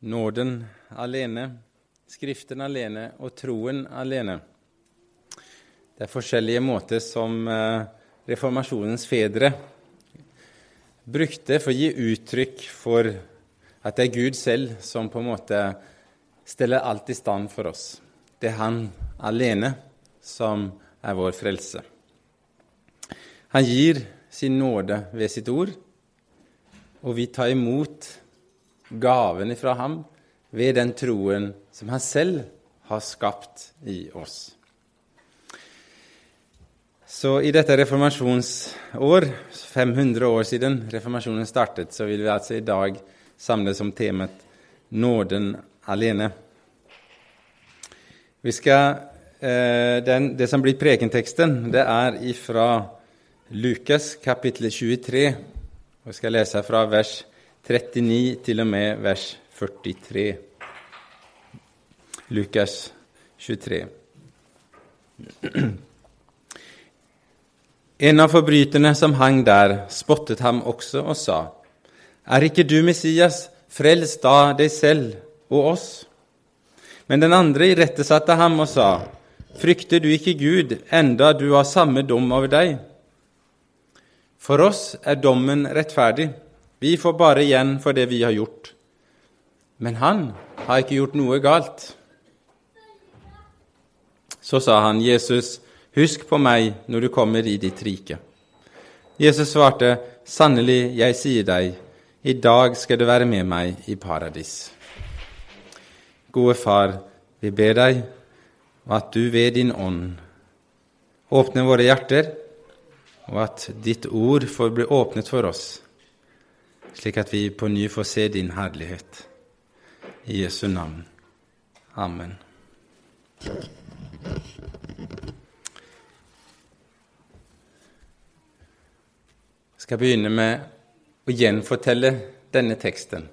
nåden alene, Skriften alene og troen alene. Det er forskjellige måter som eh, reformasjonens fedre brukte for å gi uttrykk for at det er Gud selv som på en måte steller alt i stand for oss. Det er Han alene som er vår frelse. Han gir sin nåde ved sitt ord, og vi tar imot gaven fra ham ved den troen som han selv har skapt i oss. Så i dette reformasjonsår, 500 år siden reformasjonen startet, så vil vi altså i dag samles om temaet 'Nåden alene'. Vi skal, eh, den, det som blir prekenteksten, det er ifra Lukas kapittel 23. og Jeg skal lese fra vers 39 til og med vers 43. Lukas 23. En av forbryterne som hang der, spottet ham også og sa:" Er ikke du Messias, frels da deg selv og oss. Men den andre irettesatte ham og sa:" Frykter du ikke Gud, enda du har samme dom over deg? For oss er dommen rettferdig. Vi får bare igjen for det vi har gjort. Men han har ikke gjort noe galt. Så sa han, 'Jesus, husk på meg når du kommer i ditt rike.' Jesus svarte, 'Sannelig, jeg sier deg, i dag skal du være med meg i paradis.' Gode Far, vi ber deg at du ved din ånd åpner våre hjerter, og at ditt ord får bli åpnet for oss, slik at vi på ny får se din herlighet. I Jesu navn. Amen. Jeg skal begynne med å gjenfortelle denne teksten.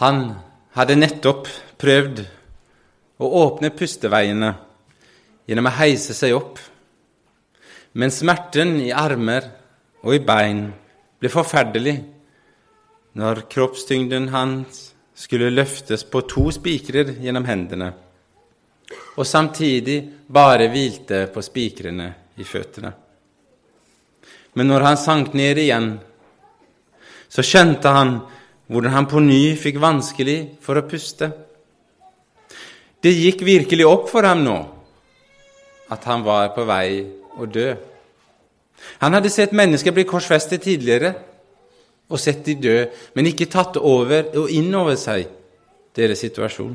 Han hadde nettopp prøvd å åpne pusteveiene gjennom å heise seg opp, men smerten i armer og i bein ble forferdelig når kroppstyngden hans skulle løftes på to spikrer gjennom hendene, og samtidig bare hvilte på spikrene i føttene. Men når han sank ned igjen, så skjønte han hvordan han på ny fikk vanskelig for å puste. Det gikk virkelig opp for ham nå at han var på vei å dø. Han hadde sett mennesker bli korsfestet tidligere og sett de dø, men ikke tatt over og inn over seg deres situasjon.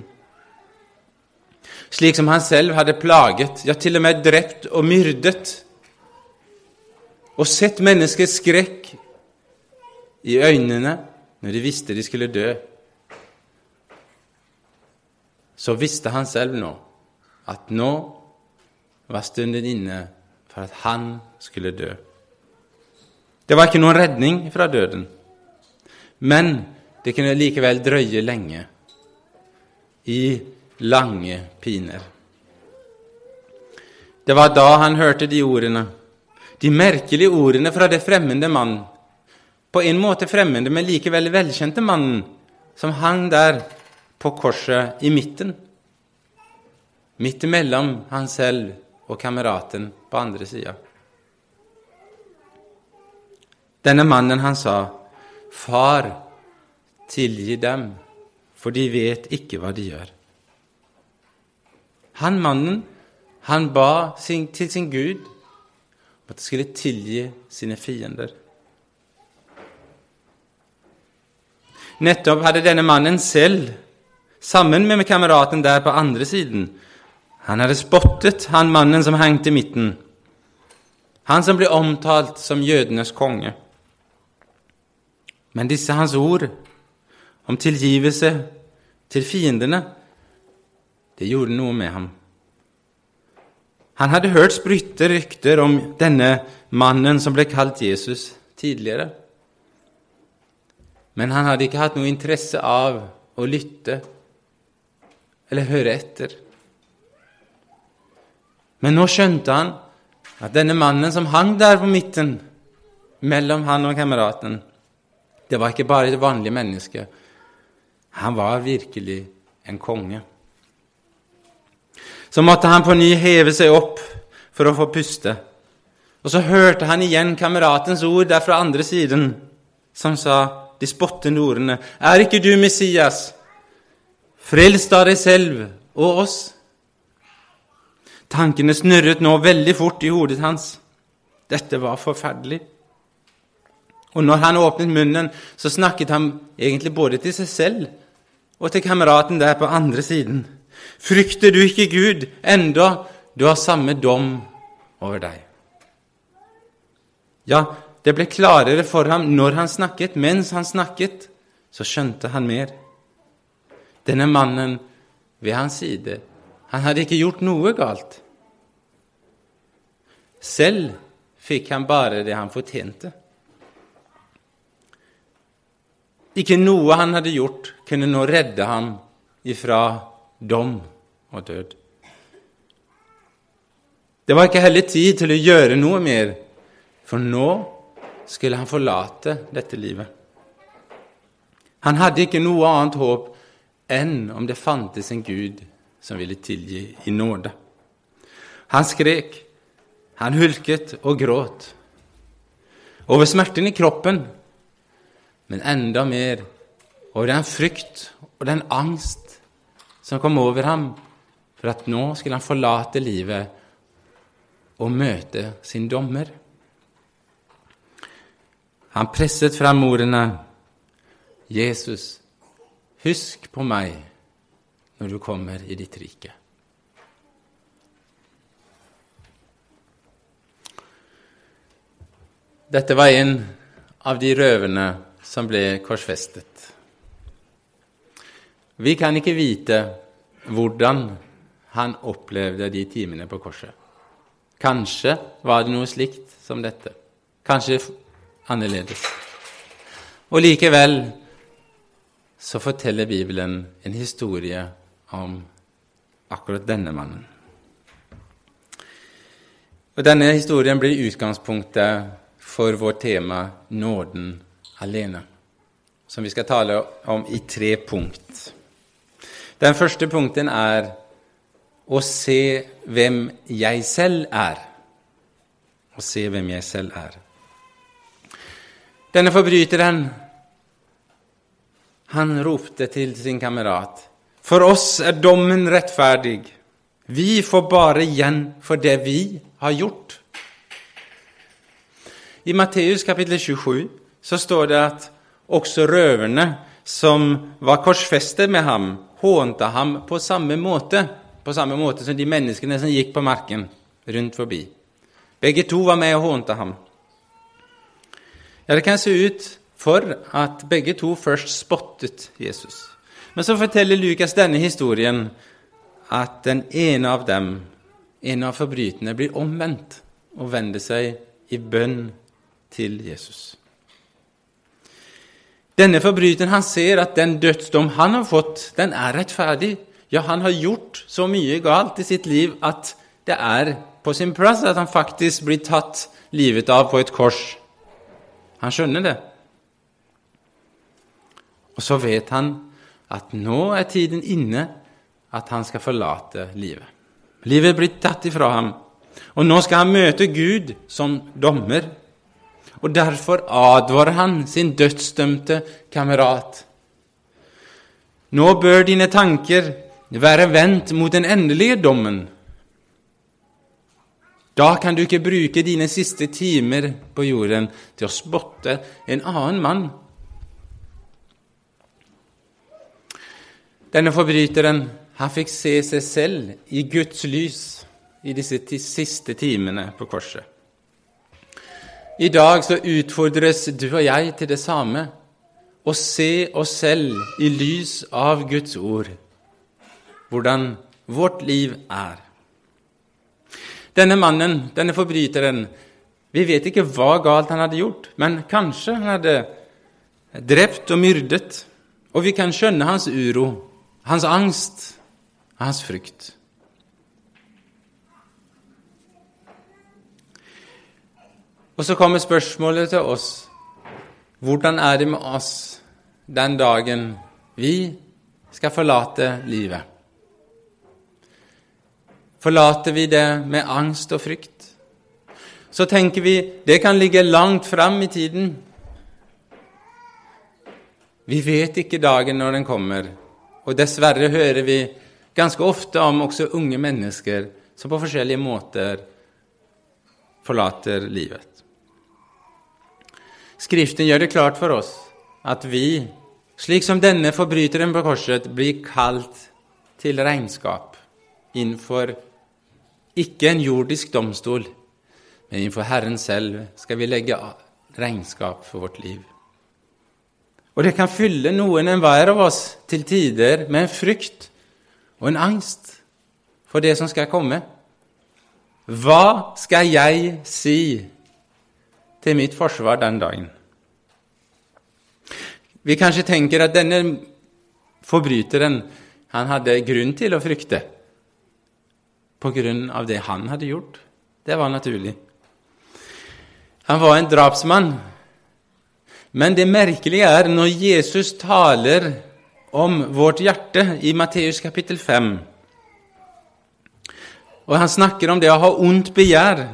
Slik som han selv hadde plaget, ja, til og med drept og myrdet, og sett menneskets skrekk i øynene når de visste de skulle dø. Så visste han selv nå at nå var stunden inne for at han skulle dø. Det var ikke noen redning fra døden, men det kunne likevel drøye lenge, i lange piner. Det var da han hørte de ordene, de merkelige ordene fra det fremmede mannen, på en måte fremmede, men likevel velkjente mannen, som hang der på korset i midten, midt imellom han selv og kameraten på andre sida. Denne mannen, han sa, 'Far, tilgi dem, for de vet ikke hva de gjør.' Han mannen, han ba sin, til sin Gud om at han skulle tilgi sine fiender. Nettopp hadde denne mannen selv, sammen med kameraten der på andre siden, han hadde spottet han mannen som hengte i midten, han som ble omtalt som jødenes konge. Men disse hans ord om tilgivelse til fiendene, det gjorde noe med ham. Han hadde hørt sprytte rykter om denne mannen som ble kalt Jesus, tidligere. Men han hadde ikke hatt noe interesse av å lytte eller høre etter. Men nå skjønte han at denne mannen som hang der på midten mellom han og kameraten, Det var ikke bare et vanlig menneske. Han var virkelig en konge. Så måtte han på ny heve seg opp for å få puste. Og så hørte han igjen kameratens ord der fra andre siden, som sa de spottende ordene, Er ikke du Messias? Frels da deg selv og oss. Tankene snurret nå veldig fort i hodet hans. Dette var forferdelig. Og når han åpnet munnen, så snakket han egentlig både til seg selv og til kameraten der på andre siden. Frykter du ikke Gud, enda du har samme dom over deg? Ja, det ble klarere for ham når han snakket. Mens han snakket, så skjønte han mer. Denne mannen ved hans side, han hadde ikke gjort noe galt. Selv fikk han bare det han fortjente. Ikke noe han hadde gjort, kunne nå redde ham ifra dom og død. Det var ikke heller tid til å gjøre noe mer, for nå skulle han forlate dette livet. Han hadde ikke noe annet håp enn om det fantes en Gud som ville tilgi i nåde. Han skrek, han hulket og gråt over smerten i kroppen, men enda mer over den frykt og den angst som kom over ham for at nå skulle han forlate livet og møte sin dommer. Han presset fram ordene Jesus, husk på meg når du kommer i ditt rike. Dette var en av de røverne som ble korsfestet. Vi kan ikke vite hvordan han opplevde de timene på korset. Kanskje var det noe slikt som dette. Kanskje annerledes. Og likevel så forteller Bibelen en historie om akkurat denne mannen. Og Denne historien blir utgangspunktet for vårt tema 'Nåden alene', som vi skal tale om i tre punkt. Den første punkten er å se hvem jeg selv er. Å se hvem jeg selv er. Denne forbryteren, han ropte til sin kamerat. For oss er dommen rettferdig. Vi får bare igjen for det vi har gjort. I Matteus kapittel 27 så står det at også røverne som var korsfestet med ham, hånte ham på samme måte, på samme måte som de menneskene som gikk på marken rundt forbi. Begge to var med og hånte ham. Ja, det kan se ut for at begge to først spottet Jesus. Men så forteller Lukas denne historien at den ene av dem, en av forbryterne, blir omvendt og vender seg i bønn til Jesus. Denne forbryteren han ser at den dødsdom han har fått, den er rettferdig. Ja, han har gjort så mye galt i sitt liv at det er på sin plass at han faktisk blir tatt livet av på et kors. Han skjønner det. Og så vet han at nå er tiden inne at han skal forlate livet. Livet er blitt tatt ifra ham, og nå skal han møte Gud som dommer. Og derfor advarer han sin dødsdømte kamerat. Nå bør dine tanker være vendt mot den endelige dommen, da kan du ikke bruke dine siste timer på jorden til å spotte en annen mann. Denne forbryteren han fikk se seg selv i Guds lys i disse siste timene på korset. I dag så utfordres du og jeg til det samme å se oss selv i lys av Guds ord, hvordan vårt liv er. Denne mannen, denne forbryteren, vi vet ikke hva galt han hadde gjort, men kanskje han hadde drept og myrdet, og vi kan skjønne hans uro, hans angst og hans frykt. Og så kommer spørsmålet til oss hvordan er det med oss den dagen vi skal forlate livet? Forlater vi det med angst og frykt? Så tenker vi det kan ligge langt fram i tiden. Vi vet ikke dagen når den kommer, og dessverre hører vi ganske ofte om også unge mennesker som på forskjellige måter forlater livet. Skriften gjør det klart for oss at vi, slik som denne forbryteren på korset, blir kalt til regnskap innenfor ikke en jordisk domstol, men innenfor Herren selv skal vi legge regnskap for vårt liv. Og det kan fylle noen enhver av oss til tider med en frykt og en angst for det som skal komme. Hva skal jeg si til mitt forsvar den dagen? Vi kanskje tenker at denne forbryteren han hadde grunn til å frykte på grunn av det han hadde gjort. Det var naturlig. Han var en drapsmann. Men det merkelige er når Jesus taler om vårt hjerte i Matteus kapittel 5, og han snakker om det å ha ondt begjær,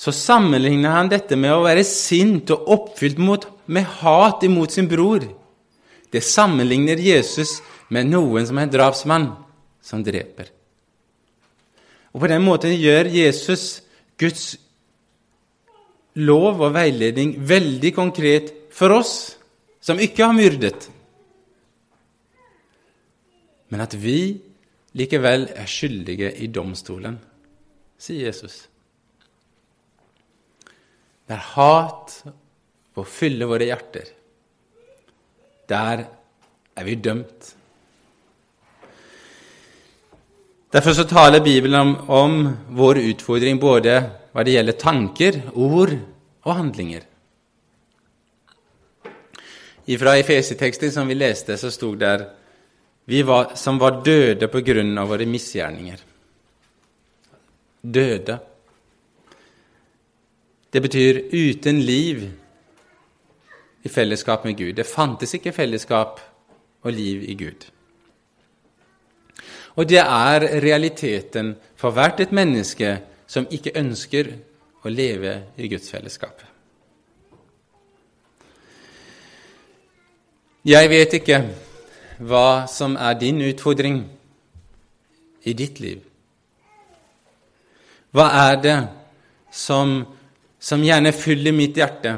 så sammenligner han dette med å være sint og oppfylt mot, med hat imot sin bror. Det sammenligner Jesus med noen som er en drapsmann, som dreper. Og På den måten gjør Jesus Guds lov og veiledning veldig konkret for oss som ikke har myrdet, men at vi likevel er skyldige i domstolen, sier Jesus. Der hat får fylle våre hjerter, der er vi dømt. Derfor så taler Bibelen om, om vår utfordring både hva det gjelder tanker, ord og handlinger. Fra Efeseteksten som vi leste, så stod der vi var, som var døde på grunn av våre misgjerninger. Døde. Det betyr uten liv i fellesskap med Gud. Det fantes ikke fellesskap og liv i Gud. Og det er realiteten for hvert et menneske som ikke ønsker å leve i Guds fellesskap. Jeg vet ikke hva som er din utfordring i ditt liv. Hva er det som, som gjerne fyller mitt hjerte,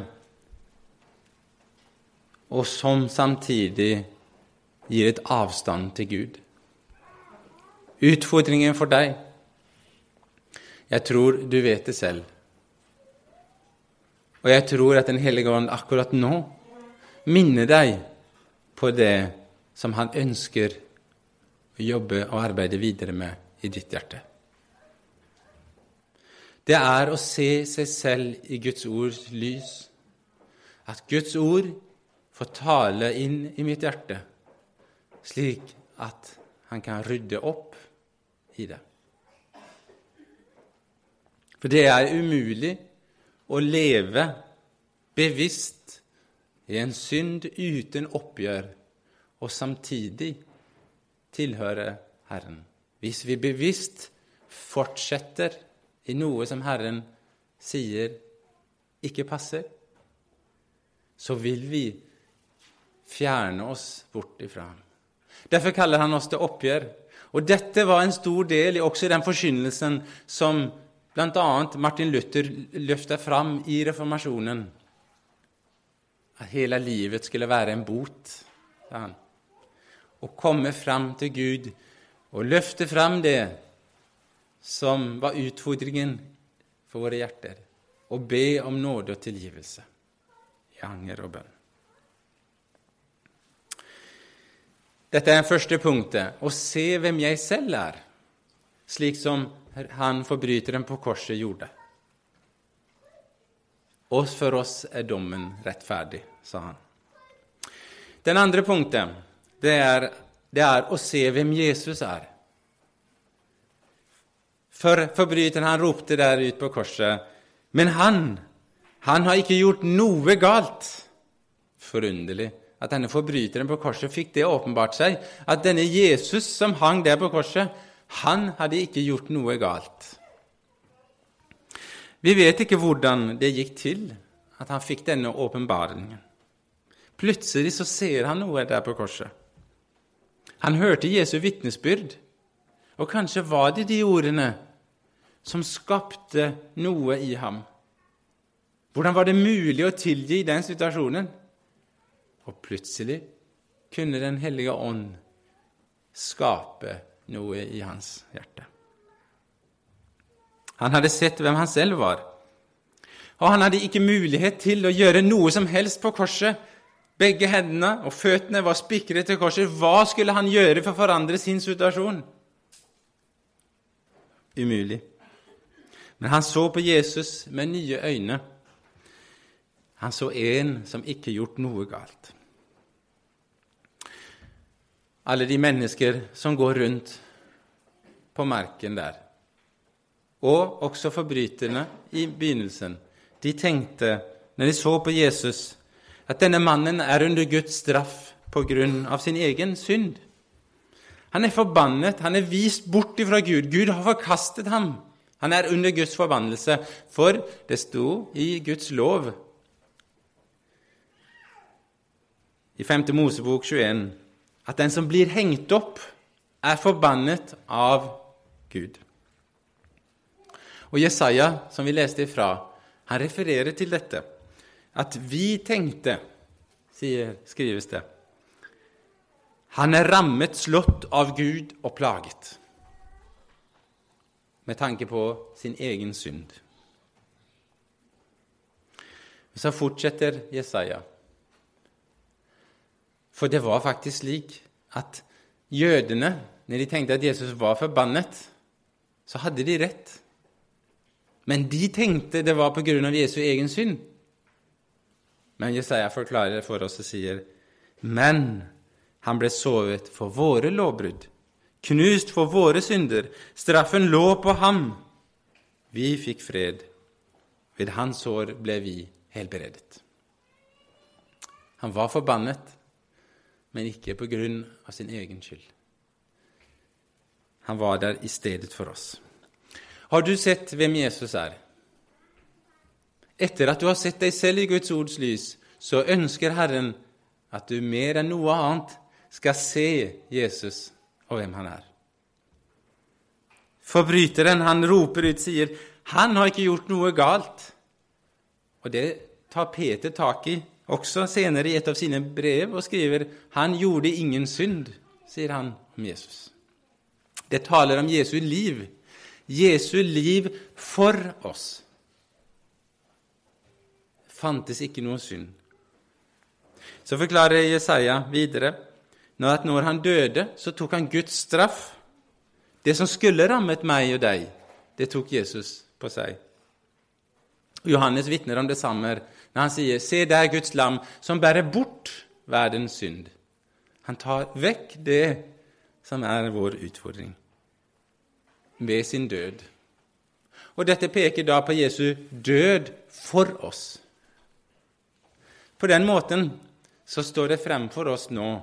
og som samtidig gir et avstand til Gud? Utfordringen for deg Jeg tror du vet det selv. Og jeg tror at Den hellige ånd akkurat nå minner deg på det som han ønsker å jobbe og arbeide videre med i ditt hjerte. Det er å se seg selv i Guds ords lys. At Guds ord får tale inn i mitt hjerte, slik at han kan rydde opp i det. For det er umulig å leve bevisst i en synd uten oppgjør og samtidig tilhøre Herren. Hvis vi bevisst fortsetter i noe som Herren sier ikke passer, så vil vi fjerne oss bort ifra ham. Derfor kaller han oss til oppgjør. Og dette var en stor del også i den forkynnelsen som bl.a. Martin Luther løfta fram i reformasjonen. At hele livet skulle være en bot, sa han å komme fram til Gud og løfte fram det som var utfordringen for våre hjerter, og be om nåde og tilgivelse i anger og bønn. Dette er første punktet å se hvem jeg selv er, slik som han forbryteren på korset gjorde. Og for oss er dommen rettferdig, sa han. Den andre punktet det er, det er å se hvem Jesus er. For forbryteren han ropte der ut på korset, men han Han har ikke gjort noe galt. Forunderlig at denne forbryteren på korset fikk det åpenbart seg, at denne Jesus som hang der på korset, han hadde ikke gjort noe galt. Vi vet ikke hvordan det gikk til at han fikk denne åpenbaringen. Plutselig så ser han noe der på korset. Han hørte Jesu vitnesbyrd, og kanskje var det de ordene som skapte noe i ham. Hvordan var det mulig å tilgi i den situasjonen? Og plutselig kunne Den hellige ånd skape noe i hans hjerte. Han hadde sett hvem han selv var, og han hadde ikke mulighet til å gjøre noe som helst på korset. Begge hendene og føttene var spikret til korset. Hva skulle han gjøre for å forandre sin situasjon? Umulig. Men han så på Jesus med nye øyne. Han så en som ikke gjort noe galt. Alle de mennesker som går rundt på marken der, og også forbryterne i begynnelsen, de tenkte, når de så på Jesus, at denne mannen er under Guds straff på grunn av sin egen synd. Han er forbannet, han er vist bort ifra Gud. Gud har forkastet ham. Han er under Guds forbannelse, for det sto i Guds lov i 5. Mosebok 21 at den som blir hengt opp, er forbannet av Gud. Og Jesaja, som vi leste ifra, han refererer til dette. At vi tenkte, sier, skrives det, han er rammet, slått av Gud og plaget, med tanke på sin egen synd. Så fortsetter Jesaja. For det var faktisk slik at jødene, når de tenkte at Jesus var forbannet, så hadde de rett. Men de tenkte det var av Jesu egen synd. Men Jesaja forklarer det for oss og sier, men han ble sovet for våre lovbrudd, knust for våre synder. Straffen lå på ham. Vi fikk fred. Ved hans år ble vi helbredet. Han var forbannet men ikke på grunn av sin egen skyld. Han var der i stedet for oss. Har du sett hvem Jesus er? Etter at du har sett deg selv i Guds ords lys, så ønsker Herren at du mer enn noe annet skal se Jesus og hvem han er. Forbryteren, han roper ut, sier, 'Han har ikke gjort noe galt.' Og det tar Peter tak i også senere i et av sine brev og skriver 'Han gjorde ingen synd', sier han om Jesus. Det taler om Jesu liv. Jesu liv for oss. Det fantes ikke noe synd. Så forklarer Jesaja videre at når han døde, så tok han Guds straff. Det som skulle rammet meg og deg, det tok Jesus på seg. Johannes vitner om det samme når han sier, 'Se der Guds lam som bærer bort verdens synd'. Han tar vekk det som er vår utfordring, ved sin død. Og dette peker da på Jesu død for oss. På den måten så står det frem for oss nå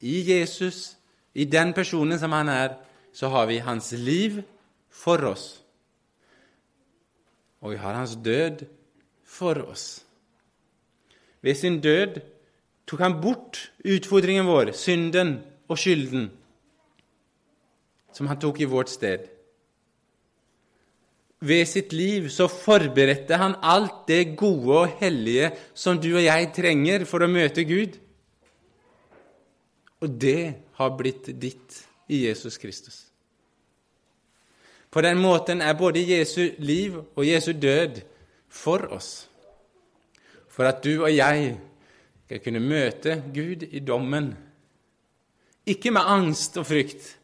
i Jesus, i den personen som han er, så har vi hans liv for oss. Og vi har hans død for oss. Ved sin død tok han bort utfordringen vår, synden og skylden, som han tok i vårt sted. Ved sitt liv så forberedte han alt det gode og hellige som du og jeg trenger for å møte Gud. Og det har blitt ditt i Jesus Kristus. På den måten er både Jesu liv og Jesu død for oss for at du og jeg skal kunne møte Gud i dommen. Ikke med angst og frykt,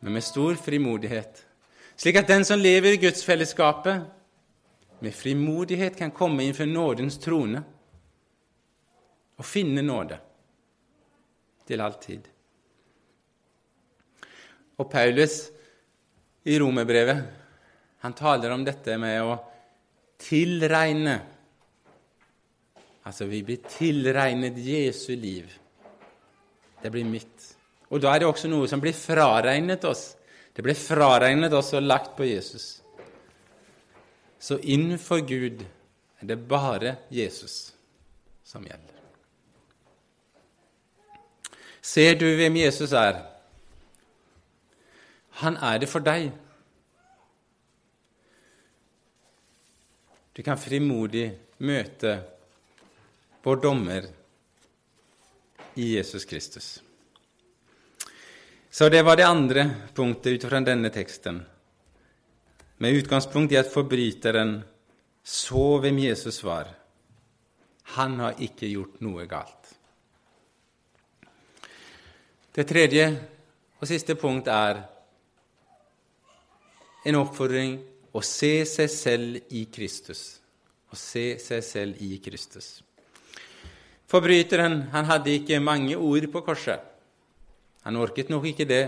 men med stor frimodighet, slik at den som lever i gudsfellesskapet, med frimodighet kan komme innenfor nådens trone og finne nåde til all tid. Og Paulus i romerbrevet han taler om dette med å tilregne Altså, vi blir tilregnet Jesu liv. Det blir mitt. Og da er det også noe som blir fraregnet oss. Det blir fraregnet oss og lagt på Jesus. Så innenfor Gud er det bare Jesus som gjelder. Ser du hvem Jesus er? Han er det for deg. Du kan frimodig møte vår dommer i Jesus Kristus. Så det var det andre punktet ut fra denne teksten, med utgangspunkt i at forbryteren så hvem Jesus var. Han har ikke gjort noe galt. Det tredje og siste punkt er en oppfordring å se seg selv i Kristus. Å se seg selv i Kristus. Forbryteren han hadde ikke mange ord på korset. Han orket nok ikke det.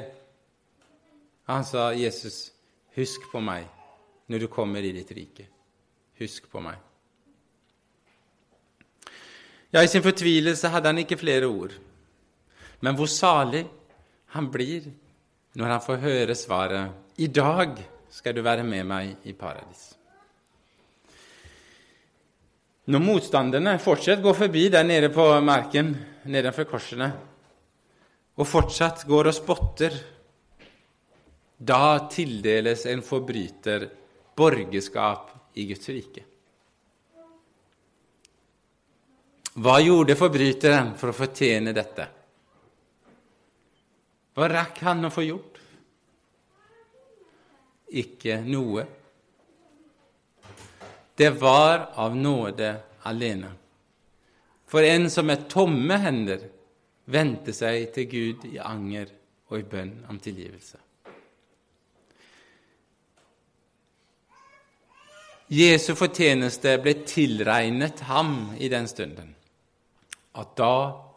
Han sa, 'Jesus, husk på meg når du kommer i ditt rike. Husk på meg.' Ja, I sin fortvilelse hadde han ikke flere ord. Men hvor salig han blir når han får høre svaret 'I dag skal du være med meg i paradis'. Når motstanderne fortsatt går forbi der nede på marken nedenfor korsene, og fortsatt går og spotter, da tildeles en forbryter borgerskap i Guds rike. Hva gjorde forbryteren for å fortjene dette? Hva rakk han å få gjort? Ikke noe. Det var av nåde alene. For en som med tomme hender vendte seg til Gud i anger og i bønn om tilgivelse. Jesu fortjeneste ble tilregnet ham i den stunden. At da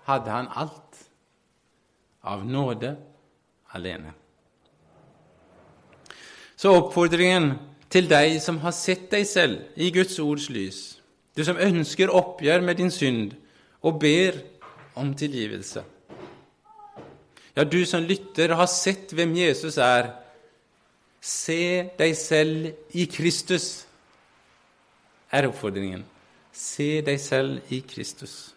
hadde han alt av nåde alene. Så oppfordringen til deg som har sett deg selv i Guds ords lys, du som ønsker oppgjør med din synd og ber om tilgivelse. Ja, du som lytter og har sett hvem Jesus er, se deg selv i Kristus, er oppfordringen. Se deg selv i Kristus.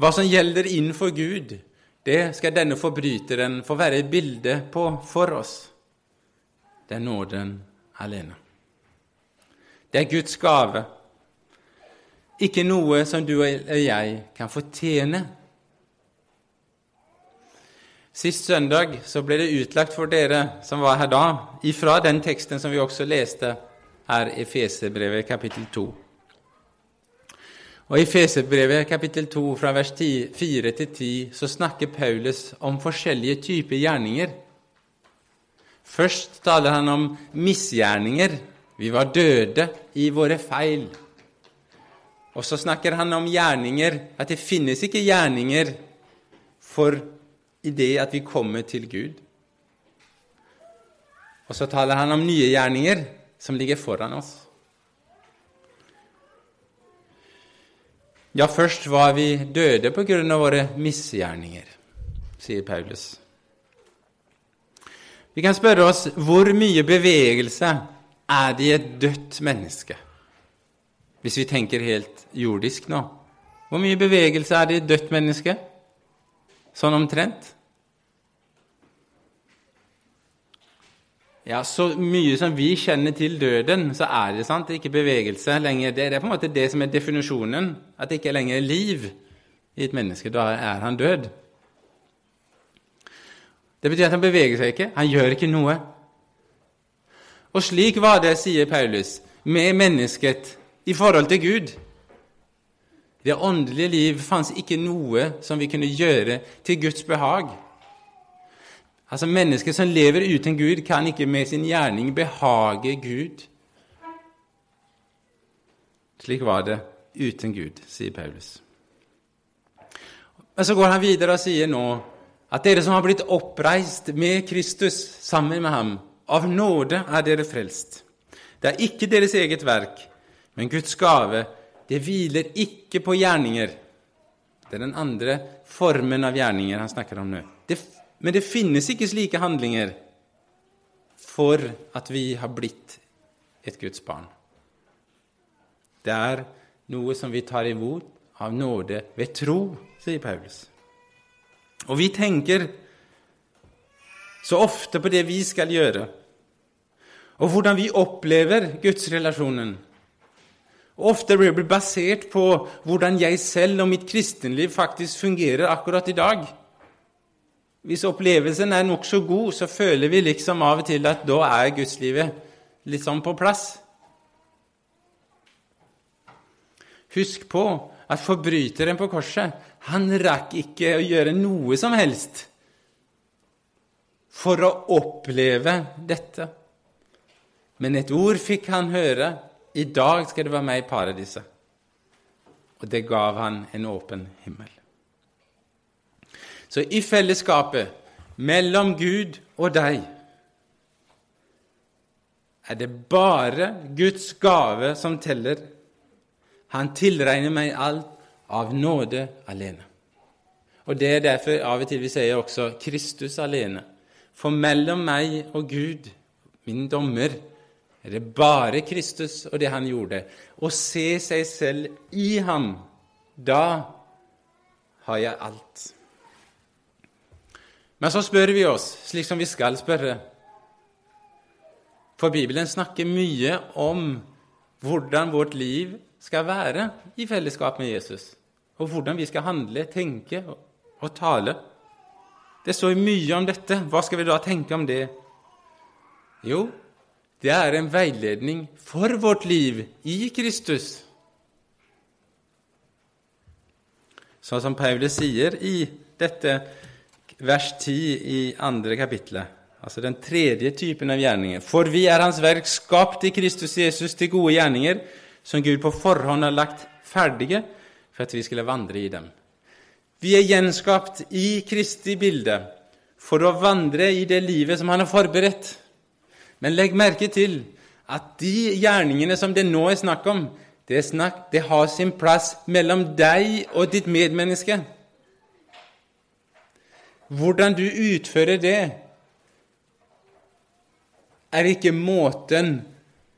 Hva som gjelder innenfor Gud, det skal denne forbryteren få være et bilde på for oss. Det er nåden alene. Det er Guds gave, ikke noe som du og jeg kan fortjene. Sist søndag så ble det utlagt for dere som var her da, ifra den teksten som vi også leste her i Feserbrevet kapittel 2. Og I Feserbrevet kapittel 2 fra vers 4 til 10 så snakker Paulus om forskjellige typer gjerninger. Først taler han om misgjerninger. Vi var døde i våre feil. Og så snakker han om gjerninger, at det finnes ikke gjerninger for i det at vi kommer til Gud. Og så taler han om nye gjerninger som ligger foran oss. Ja, først var vi døde på grunn av våre misgjerninger, sier Paulus. Vi kan spørre oss hvor mye bevegelse er det i et dødt menneske? Hvis vi tenker helt jordisk nå. Hvor mye bevegelse er det i et dødt menneske? Sånn omtrent? Ja, Så mye som vi kjenner til døden, så er det sant, det er ikke bevegelse lenger. Det er på en måte det som er definisjonen, at det ikke er lenger er liv i et menneske. Da er han død. Det betyr at han beveger seg ikke, han gjør ikke noe. Og slik var det, sier Paulus, med mennesket i forhold til Gud. Det åndelige liv fantes ikke noe som vi kunne gjøre til Guds behag. Altså, Mennesker som lever uten Gud, kan ikke med sin gjerning behage Gud. Slik var det uten Gud, sier Paulus. Men så går han videre og sier nå at dere som har blitt oppreist med Kristus sammen med ham, av nåde er dere frelst. Det er ikke deres eget verk, men Guds gave det hviler ikke på gjerninger. Det er den andre formen av gjerninger han snakker om nå. Det, men det finnes ikke slike handlinger for at vi har blitt et Guds barn. Det er noe som vi tar imot av nåde ved tro, sier Paulus. Og vi tenker så ofte på det vi skal gjøre, og hvordan vi opplever gudsrelasjonen. Ofte blir basert på hvordan jeg selv og mitt kristenliv faktisk fungerer akkurat i dag. Hvis opplevelsen er nokså god, så føler vi liksom av og til at da er gudslivet litt sånn på plass. Husk på at forbryteren på korset han rakk ikke å gjøre noe som helst for å oppleve dette. Men et ord fikk han høre. I dag skal du være med i paradiset. Og det gav han en åpen himmel. Så i fellesskapet mellom Gud og deg er det bare Guds gave som teller. Han tilregner meg alt av nåde alene. Og Det er derfor av og til vi sier også Kristus alene. For mellom meg og Gud, min dommer, er det bare Kristus og det han gjorde. Å se seg selv i ham, da har jeg alt. Men så spør vi oss, slik som vi skal spørre For Bibelen snakker mye om hvordan vårt liv skal være i fellesskap med Jesus, og hvordan vi skal handle, tenke og tale. Det står mye om dette. Hva skal vi da tenke om det? Jo, det er en veiledning for vårt liv i Kristus. Sånn som Paulus sier i dette vers 10 i andre kapitlet, altså den tredje typen av gjerninger. For vi er Hans verk, skapt i Kristus Jesus til gode gjerninger, som Gud på forhånd har lagt ferdige for at vi skulle vandre i dem. Vi er gjenskapt i Kristi bilde for å vandre i det livet som Han har forberedt. Men legg merke til at de gjerningene som det nå er snakk om, det, snakk, det har sin plass mellom deg og ditt medmenneske. Hvordan du utfører det, er ikke måten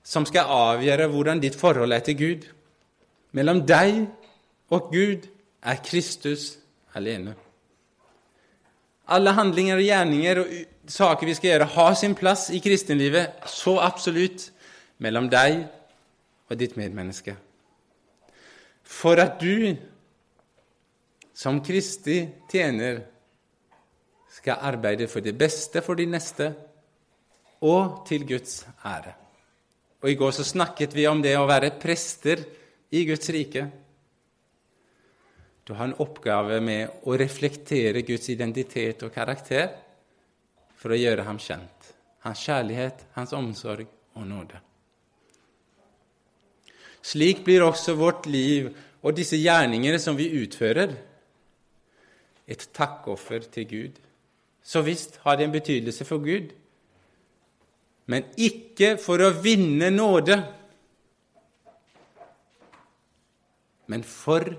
som skal avgjøre hvordan ditt forhold er til Gud. Mellom deg og Gud er Kristus alene. Alle handlinger og gjerninger og saker vi skal gjøre, har sin plass i kristenlivet, så absolutt mellom deg og ditt medmenneske. For at du som Kristi tjener skal arbeide for det beste for de neste og til Guds ære. Og I går så snakket vi om det å være prester i Guds rike. Du har en oppgave med å reflektere Guds identitet og karakter for å gjøre ham kjent. Hans kjærlighet, hans omsorg og nåde. Slik blir også vårt liv og disse gjerningene som vi utfører, et takkoffer til Gud. Så visst har det en betydelse for Gud, men ikke for å vinne nåde, men for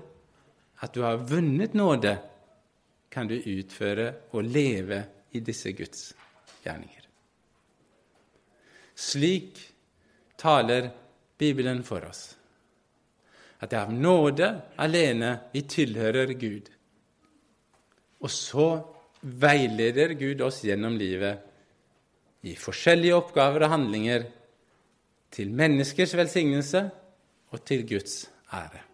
at du har vunnet nåde, kan du utføre og leve i disse Guds gjerninger. Slik taler Bibelen for oss. At det er av nåde alene vi tilhører Gud. Og så veileder Gud oss gjennom livet i forskjellige oppgaver og handlinger til menneskers velsignelse og til Guds ære.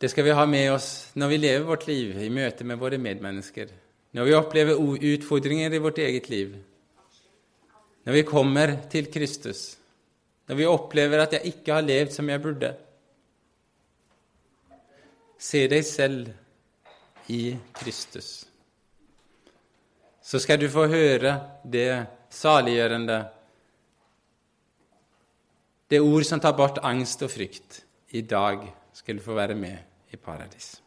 Det skal vi ha med oss når vi lever vårt liv i møte med våre medmennesker, når vi opplever utfordringer i vårt eget liv, når vi kommer til Kristus, når vi opplever at jeg ikke har levd som jeg burde. Se deg selv i Kristus. Så skal du få høre det saliggjørende, det ord som tar bort angst og frykt. I dag skal du få være med i paradis.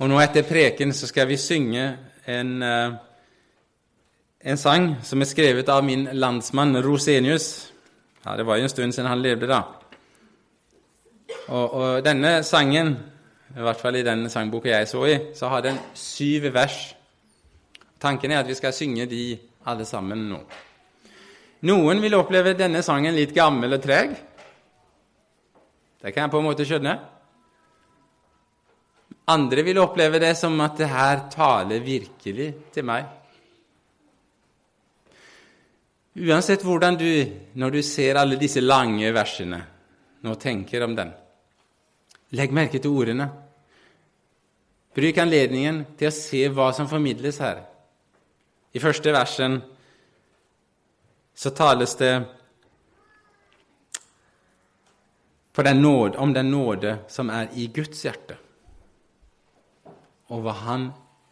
Og nå etter preken så skal vi synge en, eh, en sang som er skrevet av min landsmann Rosenius. Ja, Det var jo en stund siden han levde, da. Og, og denne sangen, i hvert fall i den sangboka jeg så i, så har den syv vers. Tanken er at vi skal synge de alle sammen nå. Noen vil oppleve denne sangen litt gammel og treg. Det kan jeg på en måte skjønne. Andre vil oppleve det som at det her taler virkelig til meg. Uansett hvordan du, når du ser alle disse lange versene, nå tenker om den, legg merke til ordene. Bruk anledningen til å se hva som formidles her. I første versen så tales det den nåde, om den nåde som er i Guds hjerte og hva Han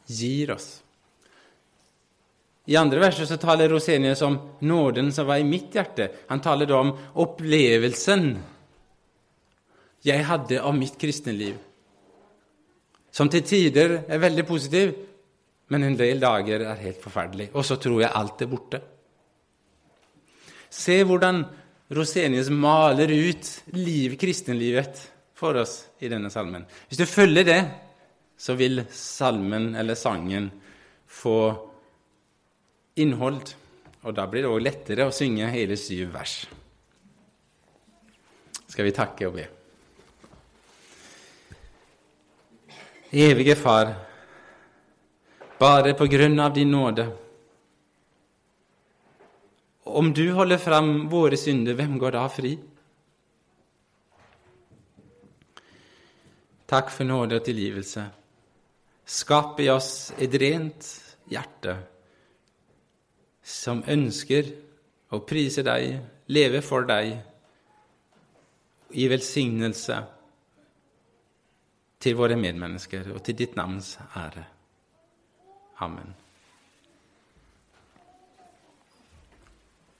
gir oss. I andre verset så taler Rosenius om nåden som var i mitt hjerte. Han taler da om opplevelsen jeg hadde av mitt kristne liv, som til tider er veldig positiv, men en del dager er helt forferdelig. Og så tror jeg alt er borte. Se hvordan Rosenius maler ut liv, kristenlivet for oss i denne salmen. Hvis du følger det, så vil salmen eller sangen få innhold, og da blir det òg lettere å synge hele syv vers. Skal vi takke og be. Evige Far, bare på grunn av din nåde Om du holder fram våre synder, hvem går da fri? Takk for nåde og tilgivelse. Skap i oss et rent hjerte som ønsker å prise deg, leve for deg, i velsignelse til våre medmennesker og til ditt navns ære. Amen.